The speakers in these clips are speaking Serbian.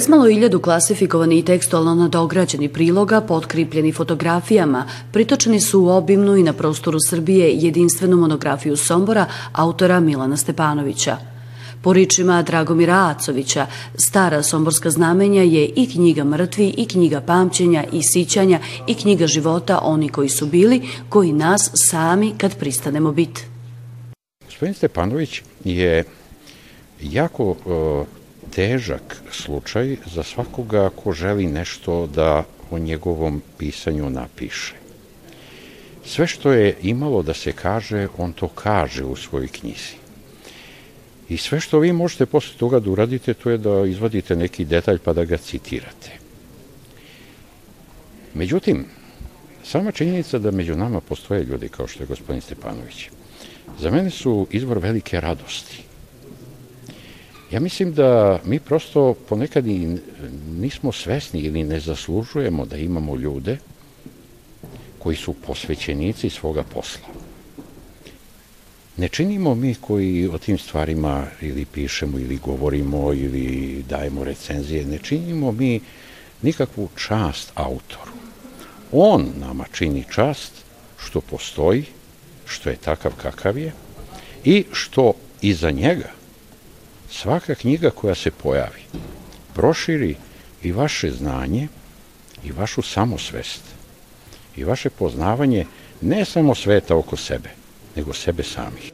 Brezmalo iljadu klasifikovani i tekstualno nadograđeni priloga, potkripljeni fotografijama, pritočeni su u obimnu i na prostoru Srbije jedinstvenu monografiju Sombora autora Milana Stepanovića. Po ričima Dragomira Acovića, stara somborska znamenja je i knjiga mrtvi, i knjiga pamćenja, i sićanja, i knjiga života oni koji su bili, koji nas sami kad pristanemo bit. Gospodin Stepanović je jako težak slučaj za svakoga ko želi nešto da o njegovom pisanju napiše. Sve što je imalo da se kaže, on to kaže u svojoj knjizi. I sve što vi možete posle toga da uradite, to je da izvadite neki detalj pa da ga citirate. Međutim, sama činjenica da među nama postoje ljudi kao što je gospodin Stepanović, za mene su izvor velike radosti Ja mislim da mi prosto ponekad i nismo svesni ili ne zaslužujemo da imamo ljude koji su posvećenici svoga posla. Ne činimo mi koji o tim stvarima ili pišemo ili govorimo ili dajemo recenzije, ne činimo mi nikakvu čast autoru. On nama čini čast što postoji, što je takav kakav je i što iza njega svaka knjiga koja se pojavi proširi i vaše znanje i vašu samosvest i vaše poznavanje ne samo sveta oko sebe, nego sebe samih.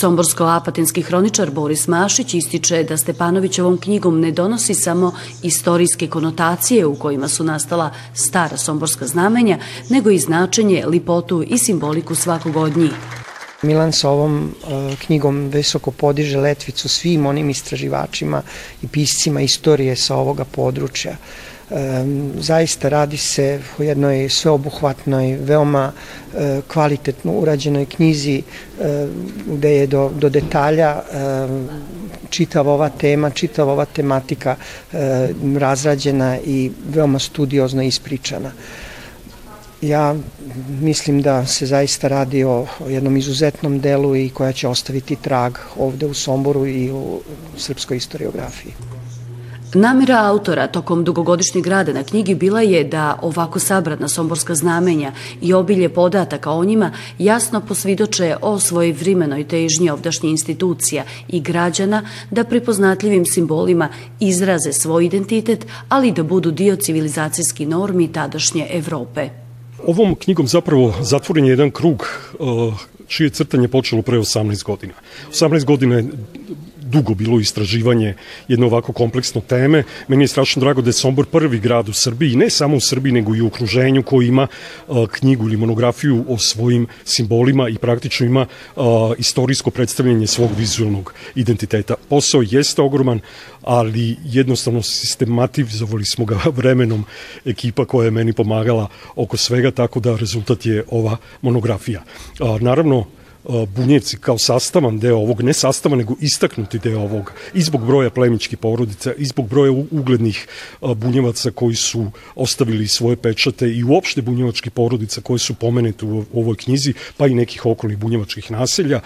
Somborsko-apatinski hroničar Boris Mašić ističe da Stepanović ovom knjigom ne donosi samo istorijske konotacije u kojima su nastala stara somborska znamenja, nego i značenje, lipotu i simboliku svakog od njih. Milan sa ovom uh, knjigom visoko podiže letvicu svim onim istraživačima i piscima istorije sa ovoga područja. Um, zaista radi se o jednoj sveobuhvatnoj, veoma uh, kvalitetno urađenoj knjizi gde je do, do detalja čitava ova tema, čitava ova tematika razrađena i veoma studiozno ispričana. Ja mislim da se zaista radi o, jednom izuzetnom delu i koja će ostaviti trag ovde u Somboru i u srpskoj istoriografiji. Namera autora tokom dugogodišnjeg rada na knjigi bila je da ovako sabradna somborska znamenja i obilje podataka o njima jasno posvidoče o svojoj vrimenoj težnji ovdašnje institucija i građana da pripoznatljivim simbolima izraze svoj identitet, ali da budu dio civilizacijski normi tadašnje Evrope. Ovom knjigom zapravo zatvoren je jedan krug uh, čije crtanje počelo pre 18 godina. 18 godina je dugo bilo istraživanje jedne ovako kompleksno teme. Meni je strašno drago da je Sombor prvi grad u Srbiji, ne samo u Srbiji, nego i u okruženju koji ima knjigu ili monografiju o svojim simbolima i praktično ima istorijsko predstavljanje svog vizualnog identiteta. Posao jeste ogroman, ali jednostavno sistematizovali smo ga vremenom ekipa koja je meni pomagala oko svega, tako da rezultat je ova monografija. Naravno, Bunjevci kao sastavan deo ovog, ne sastavan, nego istaknuti deo ovog, i zbog broja plemičkih porodica, i zbog broja uglednih bunjevaca koji su ostavili svoje pečate i uopšte bunjevačkih porodica koje su pomenete u ovoj knjizi, pa i nekih okolnih bunjevačkih naselja,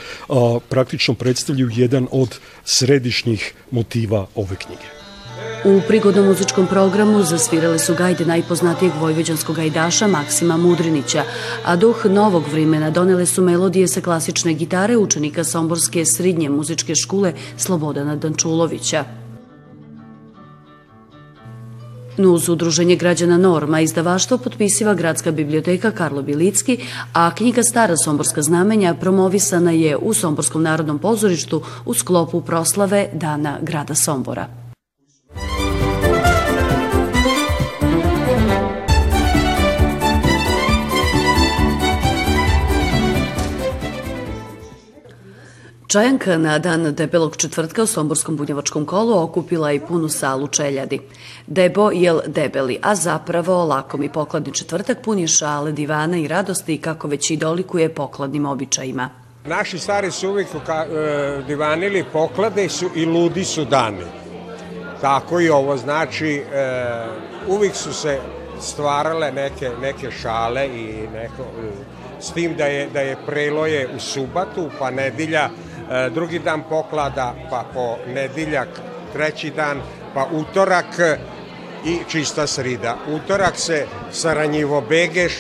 praktično predstavljaju jedan od središnjih motiva ove knjige. U prigodnom muzičkom programu zasvirale su gajde najpoznatijeg vojvođanskog gajdaša Maksima Mudrinića, a duh novog vremena donele su melodije sa klasične gitare učenika Somborske srednje muzičke škole Slobodana Dančulovića. Uz udruženje građana Norma izdavaštvo potpisiva Gradska biblioteka Karlo Bilicki, a knjiga Stara somborska znamenja promovisana je u Somborskom narodnom pozorištu u sklopu proslave Dana grada Sombora. Čajanka na dan debelog četvrtka u Somborskom bunjevačkom kolu okupila i punu salu čeljadi. Debo jel debeli, a zapravo lakom i pokladni četvrtak puni šale, divana i radosti kako već i dolikuje pokladnim običajima. Naši stari su uvijek e, divanili poklade su i ludi su dani. Tako i ovo znači e, uvijek su se stvarale neke, neke šale i neko, e, s tim da je, da je preloje u subatu pa nedilja drugi dan poklada, pa po nediljak treći dan, pa utorak i čista srida. Utorak se Saranjivo Begeš,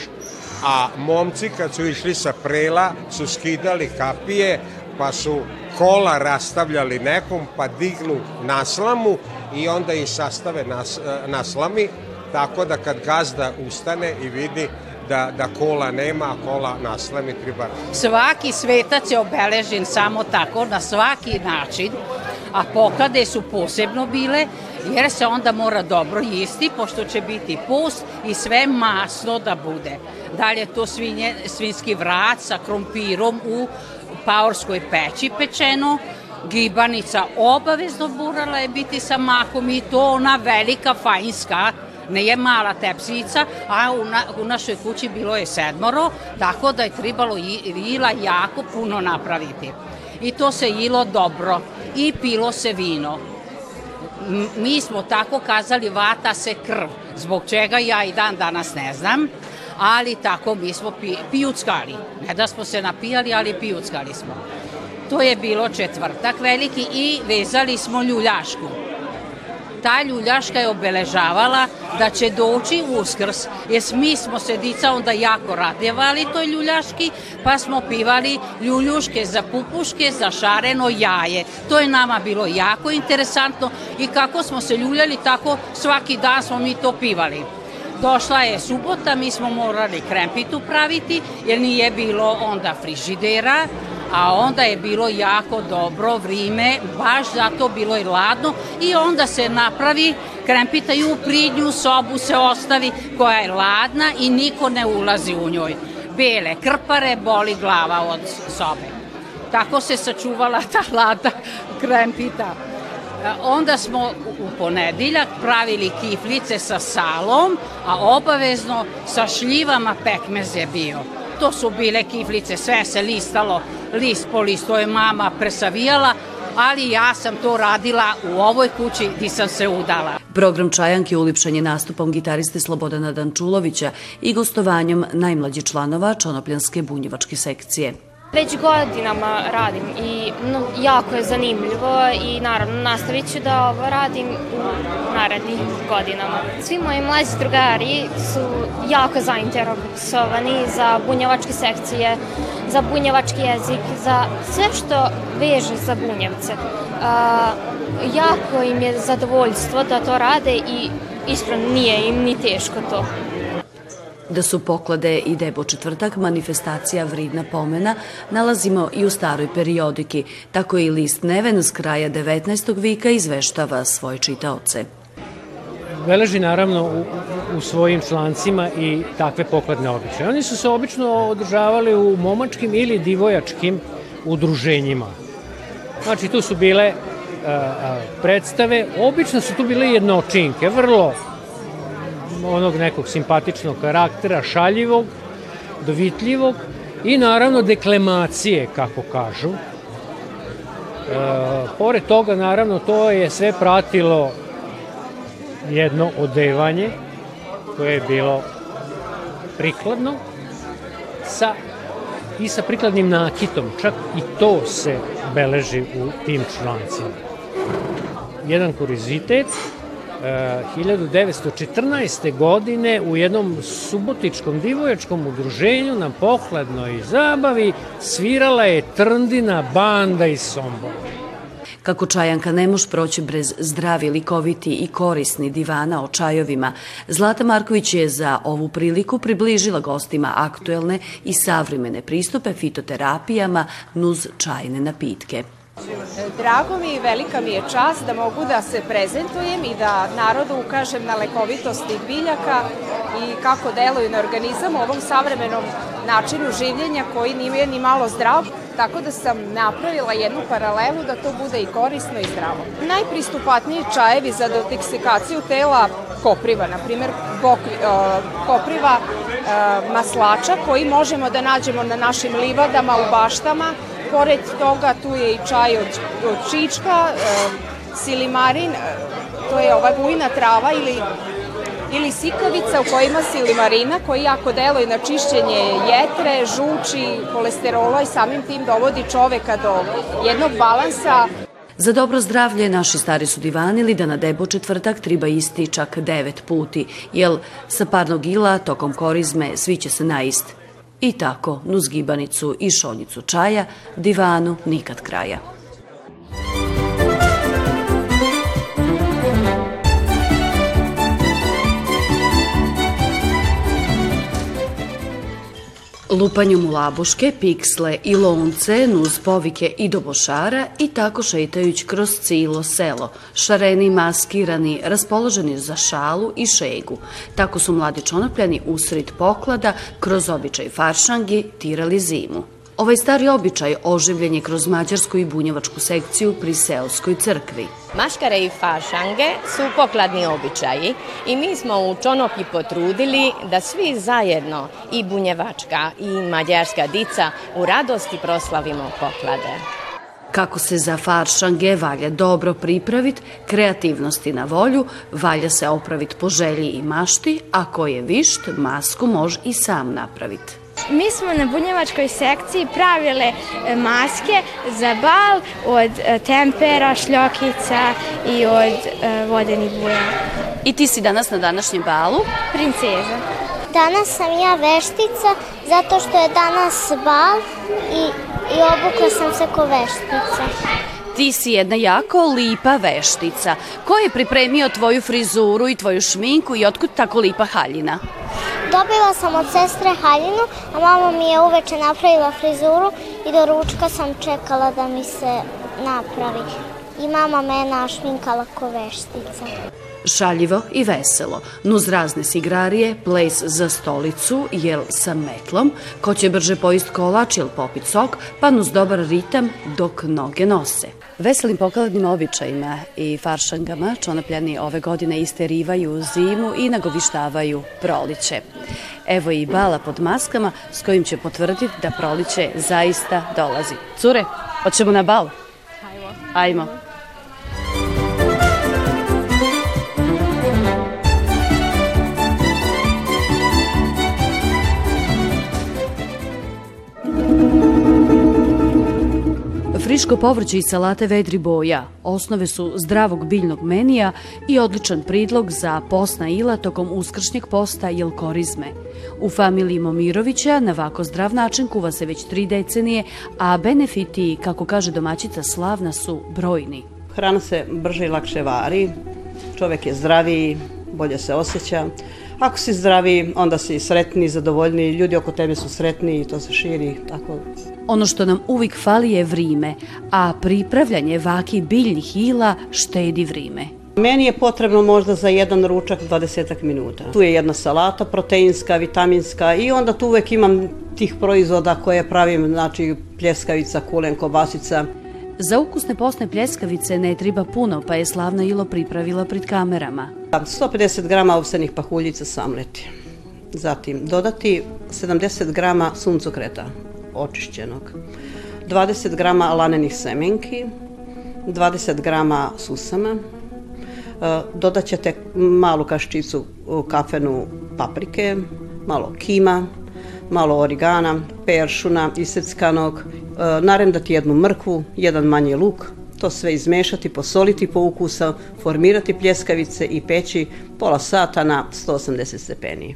a momci kad su išli sa prela su skidali kapije, pa su kola rastavljali nekom, pa dignu naslamu i onda i sastave nas, naslami, tako da kad gazda ustane i vidi da, da kola nema, a kola naslami treba. Svaki svetac je obeležen samo tako, na svaki način, a pokade su posebno bile, jer se onda mora dobro jisti, pošto će biti post i sve masno da bude. Dalje to svinje, svinski vrat sa krompirom u paorskoj peći pečeno, gibanica obavezno burala je biti sa makom i to ona velika fajinska ne je mala tepsica, a u, na, u našoj kući bilo je sedmoro, tako da je trebalo jila jako puno napraviti. I to se jilo dobro i pilo se vino. Mi smo tako kazali vata se krv, zbog čega ja i dan danas ne znam, ali tako mi smo pi, pijuckali. Ne da smo se napijali, ali pijuckali smo. To je bilo četvrtak veliki i vezali smo ljuljašku ta ljuljaška je obeležavala da će doći uskrs, jer mi smo se dica onda jako radjevali toj ljuljaški, pa smo pivali ljuljuške za pupuške, za šareno jaje. To je nama bilo jako interesantno i kako smo se ljuljali, tako svaki dan smo mi to pivali. Došla je subota, mi smo morali krempitu praviti, jer nije bilo onda frižidera, a onda je bilo jako dobro vrime, baš zato bilo je ladno i onda se napravi krempita i u pridnju sobu se ostavi koja je ladna i niko ne ulazi u njoj. Bele krpare boli glava od sobe. Tako se sačuvala ta ladna krempita. Onda smo u ponediljak pravili kiflice sa salom, a obavezno sa šljivama pekmez je bio. To su bile kiflice, sve se listalo, list po list, to je mama presavijala, ali ja sam to radila u ovoj kući gdje sam se udala. Program Čajanke ulipšan je nastupom gitariste Slobodana Dančulovića i gostovanjem najmlađih članova Čonopljanske bunjevačke sekcije. Već godinama radim i no, jako je zanimljivo i naravno nastavit ću da ovo radim u narednih godinama. Svi moji mlađi drugari su jako zainteresovani za bunjevačke sekcije, za bunjevački jezik, za sve što veže za bunjevce. A, jako im je zadovoljstvo da to rade i iskreno nije im ni teško to. Da su poklade i debo četvrtak manifestacija vridna pomena nalazimo i u staroj periodiki, tako i list Neven s kraja 19. vika izveštava svoje čitaoce. Beleži naravno u, u svojim člancima i takve pokladne običaje. Oni su se obično održavali u momačkim ili divojačkim udruženjima. Znači tu su bile a, a, predstave, obično su tu bile jednočinke, vrlo onog nekog simpatičnog karaktera, šaljivog, dovitljivog i naravno deklemacije, kako kažu. E, pored toga, naravno, to je sve pratilo jedno odevanje koje je bilo prikladno sa i sa prikladnim nakitom, čak i to se beleži u tim člancima. Jedan kurizitet 1914. godine u jednom subotičkom divojačkom udruženju na pohladnoj zabavi svirala je Trndina banda iz Sombora. Kako Čajanka ne može proći bez zdravi, likoviti i korisni divana o čajovima, Zlata Marković je za ovu priliku približila gostima aktuelne i savremene pristupe fitoterapijama nuz čajne napitke. Drago mi i velika mi je čast da mogu da se prezentujem i da narodu ukažem na lekovitost tih biljaka i kako deluju na organizam u ovom savremenom načinu življenja koji nije ni malo zdrav, tako da sam napravila jednu paralelu da to bude i korisno i zdravo. Najpristupatniji čajevi za detoksikaciju tela kopriva, na bokvi, uh, kopriva uh, maslača koji možemo da nađemo na našim livadama, u baštama, Pored toga tu je i čaj od, od čička, silimarin, e, to je ova bujna trava ili ili sikavica u kojima silimarina koji jako deluje na čišćenje jetre, žuči, kolesterola i samim tim dovodi čoveka do jednog balansa Za dobro zdravlje naši stari su divanili da na debo četvrtak treba isti čak devet puti, jel sa parnog ila tokom korizme svi će se naist. I tako, nuz gibanicu i šoljicu čaja, divanu nikad kraja. Lupanjem u labuške, piksle i lonce, nuz povike i do bošara i tako šetajući kroz cilo selo, šareni, maskirani, raspoloženi za šalu i šegu. Tako su mladi čonopljani usred poklada kroz običaj faršangi tirali zimu. Ovaj stari običaj oživljen je kroz mađarsku i bunjevačku sekciju pri Seoskoj crkvi. Maškare i fašange su pokladni običaji i mi smo u Čonopi potrudili da svi zajedno, i bunjevačka i mađarska dica, u radosti proslavimo poklade. Kako se za faršange valja dobro pripravit, kreativnosti na volju, valja se opravit po želji i mašti, a ko je višt, masku može i sam napraviti. Mi smo na bunjevačkoj sekciji pravile e, maske za bal od e, tempera, šljokica i od e, vodenih buja. I ti si danas na današnjem balu? Princeza. Danas sam ja veštica zato što je danas bal i, i obukla sam se ko veštica. Ti si jedna jako lipa veštica. Ko je pripremio tvoju frizuru i tvoju šminku i otkud tako lipa haljina? Dobila sam od sestre haljinu, a mama mi je uveče napravila frizuru i do ručka sam čekala da mi se napravi. I mama me je našminkala ko veštica. Šaljivo i veselo, nuz razne sigrarije, ples za stolicu, jel sa metlom, ko će brže pojist kolač ili popit sok, pa nuz dobar ritam dok noge nose. Veselim pokaladnim običajima i faršangama čonapljani ove godine isterivaju zimu i nagovištavaju proliće. Evo i bala pod maskama s kojim će potvrditi da proliće zaista dolazi. Cure, hoćemo na bal? Ajmo. Ajmo. Friško povrće i salate vedri boja osnove su zdravog biljnog menija i odličan pridlog za posna ila tokom uskršnjeg posta jelkorizme. U familiji Momirovića na ovako zdrav način kuva se već tri decenije, a benefiti, kako kaže domaćica Slavna, su brojni. Hrana se brže i lakše vari, čovek je zdraviji, bolje se osjeća. Ako si zdravi, onda si sretni, zadovoljni, ljudi oko tebe su sretni i to se širi, tako Ono što nam uvijek fali je vrime, a pripravljanje vaki biljnih ila štedi vrime. Meni je potrebno možda za jedan ručak 20 minuta. Tu je jedna salata proteinska, vitaminska i onda tu uvek imam tih proizvoda koje pravim, znači pljeskavica, kulen, kobasica. Za ukusne posne pljeskavice ne treba puno, pa je slavna Ilo pripravila pred kamerama. 150 grama ovsenih pahuljica samleti. Zatim dodati 70 grama suncokreta, očišćenog, 20 grama lanenih semenki, 20 grama susama, e, dodat ćete malu kaščicu kafenu paprike, malo kima, malo origana, peršuna iseckanog, e, narendati jednu mrkvu, jedan manji luk, to sve izmešati, posoliti po ukusa, formirati pljeskavice i peći pola sata na 180 stepeni.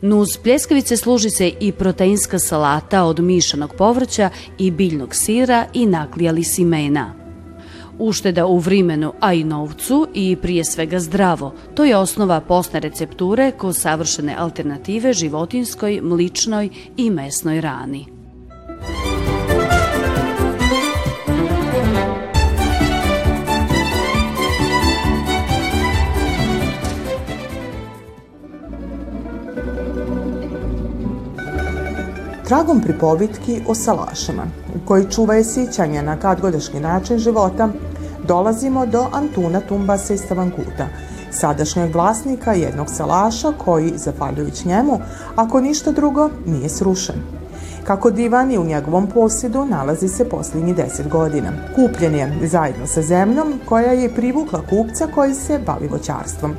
Nuz pljeskavice služi se i proteinska salata od mišanog povrća i biljnog sira i naklijali simena. Ušteda u vrimenu, a i novcu i prije svega zdravo. To je osnova posne recepture ko savršene alternative životinskoj, mličnoj i mesnoj rani. Tragom pripovitki o salašama, koji čuvaje sićanje na kadgodašnji način života, dolazimo do Antuna Tumbasa iz Stavankuta, sadašnjeg vlasnika jednog salaša koji, zahvaljujući njemu, ako ništa drugo, nije srušen. Kako divan je u njegovom posjedu nalazi se posljednji deset godina. Kupljen je zajedno sa zemljom koja je privukla kupca koji se bavi voćarstvom.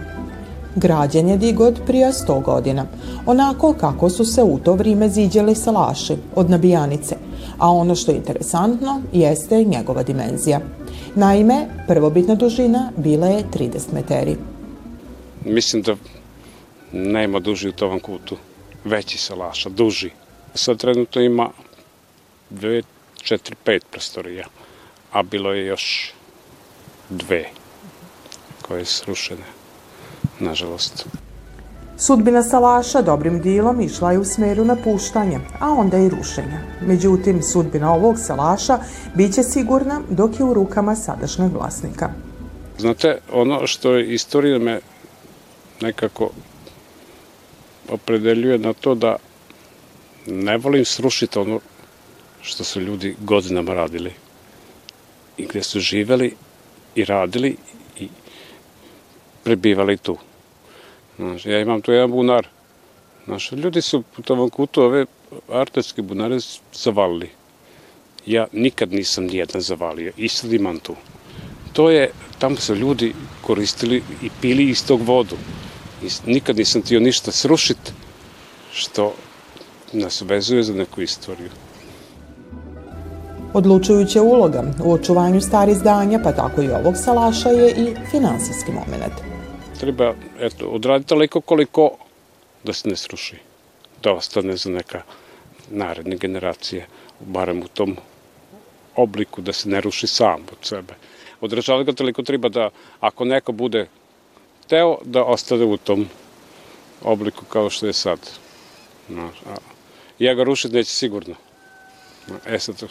Građen je digod prije 100 godina, onako kako su se u to vrijeme ziđali salaši od nabijanice, a ono što je interesantno jeste njegova dimenzija. Naime, prvobitna dužina bila je 30 meteri. Mislim da nema duži u tom kutu, veći salaša, duži. Sad trenutno ima 2, 4, 5 prostorija, a bilo je još dve koje su srušene, nažalost. Sudbina Salaša dobrim dilom išla je u smeru napuštanja, a onda i rušenja. Međutim, sudbina ovog Salaša biće sigurna dok je u rukama sadašnjeg vlasnika. Znate, ono što je istorija me nekako opredeljuje na to da ne volim srušiti ono što su ljudi godinama radili i gde su živeli i radili prebivali tu. Znaš, ja imam tu jedan bunar. Znaš, ljudi su u tom kutu ove artetske bunare zavalili. Ja nikad nisam nijedan zavalio i sad imam tu. To je, tamo su ljudi koristili i pili iz tog vodu. I nikad nisam tio ništa srušiti što nas vezuje za neku istoriju. Odlučujuća uloga u očuvanju starih zdanja, pa tako i ovog salaša, je i finansijski moment. Treba eto, odraditi toliko koliko da se ne sruši, da ostane za neka naredne generacije, barem u tom obliku da se ne ruši sam od sebe. Održavati ga toliko treba da ako neko bude teo da ostane u tom obliku kao što je sad. No, a, ja ga rušiti neće sigurno. E sad,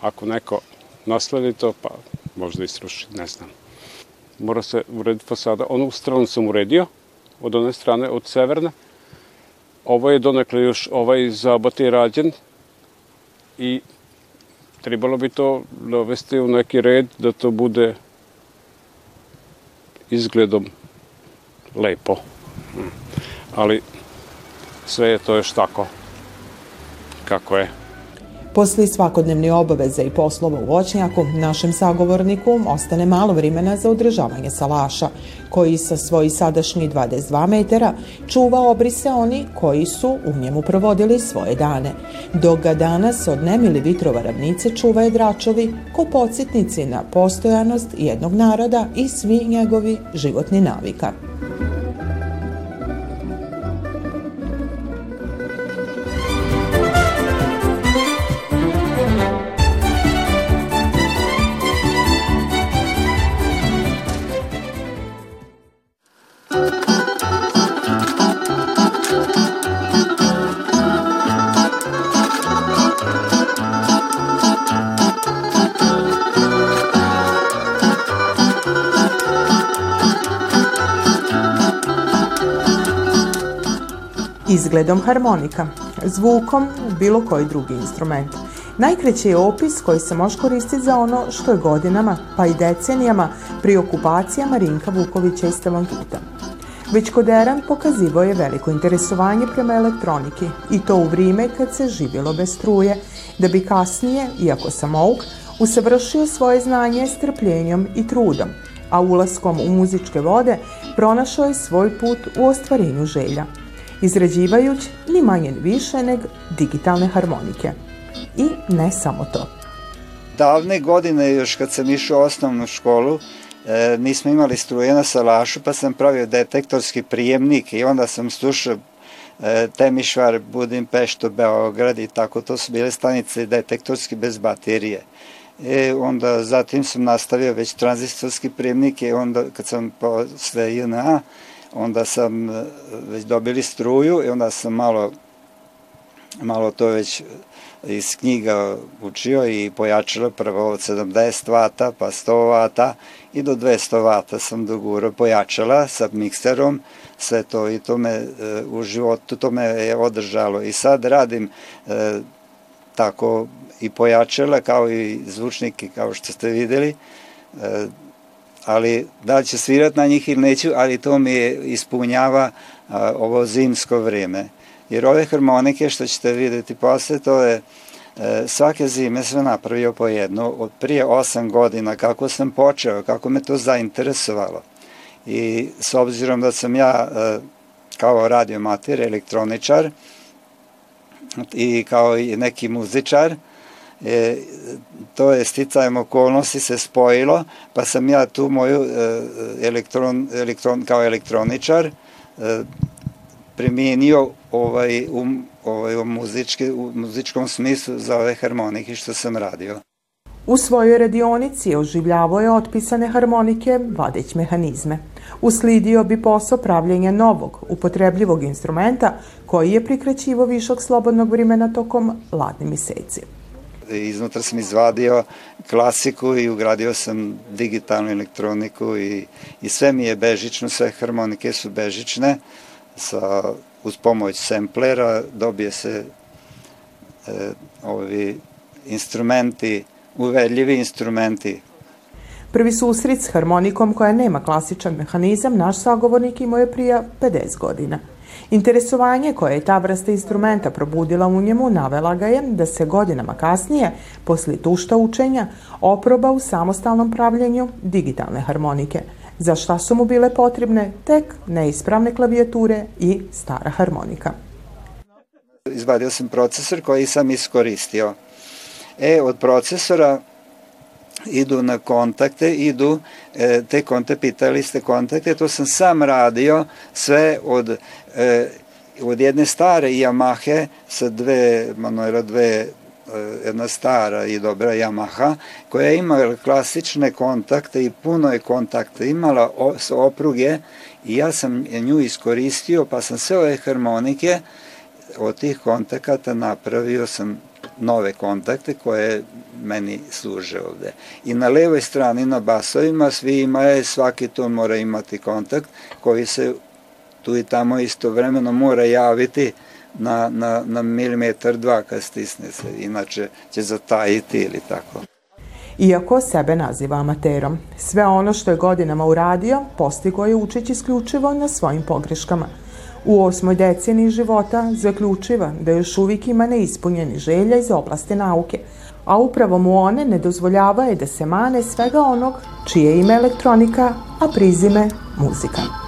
ako neko nasledi to, pa možda i sruši, ne znam. Mora se urediti fasada. Onu stranu sam uredio, od one strane, od severne. Ovo je donekle još ovaj zabat je rađen i trebalo bi to dovesti u neki red da to bude izgledom lepo. Ali sve je to još tako kako je. Posle svakodnevne obaveze i poslova u voćnjaku, našem sagovorniku ostane malo vremena za održavanje salaša, koji sa svoji sadašnji 22 metara čuva obrise oni koji su u njemu provodili svoje dane, dok ga danas od nemili vitrova ravnice čuvaju dračovi ko podsjetnici na postojanost jednog naroda i svi njegovi životni navika. Izgledom harmonika, zvukom bilo koji drugi instrument. Najkreći je opis koji se može koristiti za ono što je godinama, pa i decenijama, pri okupacijama Rinka Vukovića i Stevankuta. Već kod Eran pokazivo je veliko interesovanje prema elektroniki i to u vrijeme kad se živjelo bez struje, da bi kasnije, iako samouk, usavršio svoje znanje strpljenjom i trudom, a ulaskom u muzičke vode pronašao je svoj put u ostvarenju želja izrađivajući ni manje više nego digitalne harmonike. I ne samo to. Davne godine, još kad sam išao u osnovnu školu, e, mi smo imali struje na salašu, pa sam pravio detektorski prijemnik i onda sam slušao e, Temišvar, Budimpeštu, Beograd i tako, to su bile stanice detektorski bez baterije. E, onda zatim sam nastavio već tranzistorski prijemnik i onda kad sam posle JNA, onda sam e, već dobili struju i onda sam malo malo to već iz knjiga učio i pojačalo prvo od 70 vata pa 100 vata i do 200 vata sam doguro pojačala sa mikserom. Sve to i to me e, u životu to me je održalo. I sad radim e, tako i pojačala kao i zvučnike kao što ste videli. E, ali da li će svirat na njih ili neću, ali to mi ispunjava a, ovo zimsko vrijeme. Jer ove harmonike što ćete vidjeti posle, to je e, svake zime sve napravio po jednu, od prije osam godina, kako sam počeo, kako me to zainteresovalo. i s obzirom da sam ja e, kao radiomater, elektroničar i kao i neki muzičar, e, to je sticajem okolnosti se spojilo, pa sam ja tu moju e, elektron, elektron, kao elektroničar e, primijenio ovaj, u, ovaj, u, muzički, u muzičkom smislu za ove harmonike što sam radio. U svojoj radionici oživljavao je otpisane harmonike, vadeć mehanizme. Uslidio bi posao pravljenja novog, upotrebljivog instrumenta koji je prikraćivo višak slobodnog vremena tokom ladni meseci. Iznutra sam izvadio klasiku i ugradio sam digitalnu elektroniku i, i sve mi je bežično, sve harmonike su bežične. Sa, uz pomoć semplera dobije se e, ovi instrumenti, uvedljivi instrumenti Prvi susret s harmonikom koja nema klasičan mehanizam naš sagovornik imao je prija 50 godina. Interesovanje koje je ta vrsta instrumenta probudila u njemu navela ga je da se godinama kasnije, posle tušta učenja, oproba u samostalnom pravljenju digitalne harmonike, za šta su mu bile potrebne tek neispravne klavijature i stara harmonika. Izvadio sam procesor koji sam iskoristio. E, od procesora idu na kontakte, idu, e, te kontakte, pitali ste kontakte, to sam sam radio sve od, e, od jedne stare Yamahe sa dve, Manuela dve e, jedna stara i dobra Yamaha, koja je imala klasične kontakte i puno je kontakte, imala opruge i ja sam nju iskoristio, pa sam sve ove harmonike od tih kontakata napravio sam nove kontakte koje meni služe ovde. I na levoj strani na basovima svi imaju, svaki ton mora imati kontakt koji se tu i tamo istovremeno mora javiti na, na, na milimetar dva kad stisne se, inače će zatajiti ili tako. Iako sebe naziva amaterom, sve ono što je godinama uradio postigo je učeći isključivo na svojim pogreškama – U osmoj deceniji života zaključiva da još uvijek ima neispunjeni želja iz oblasti nauke, a upravo mu one ne dozvoljavaju da se mane svega onog čije ime elektronika, a prizime muzika.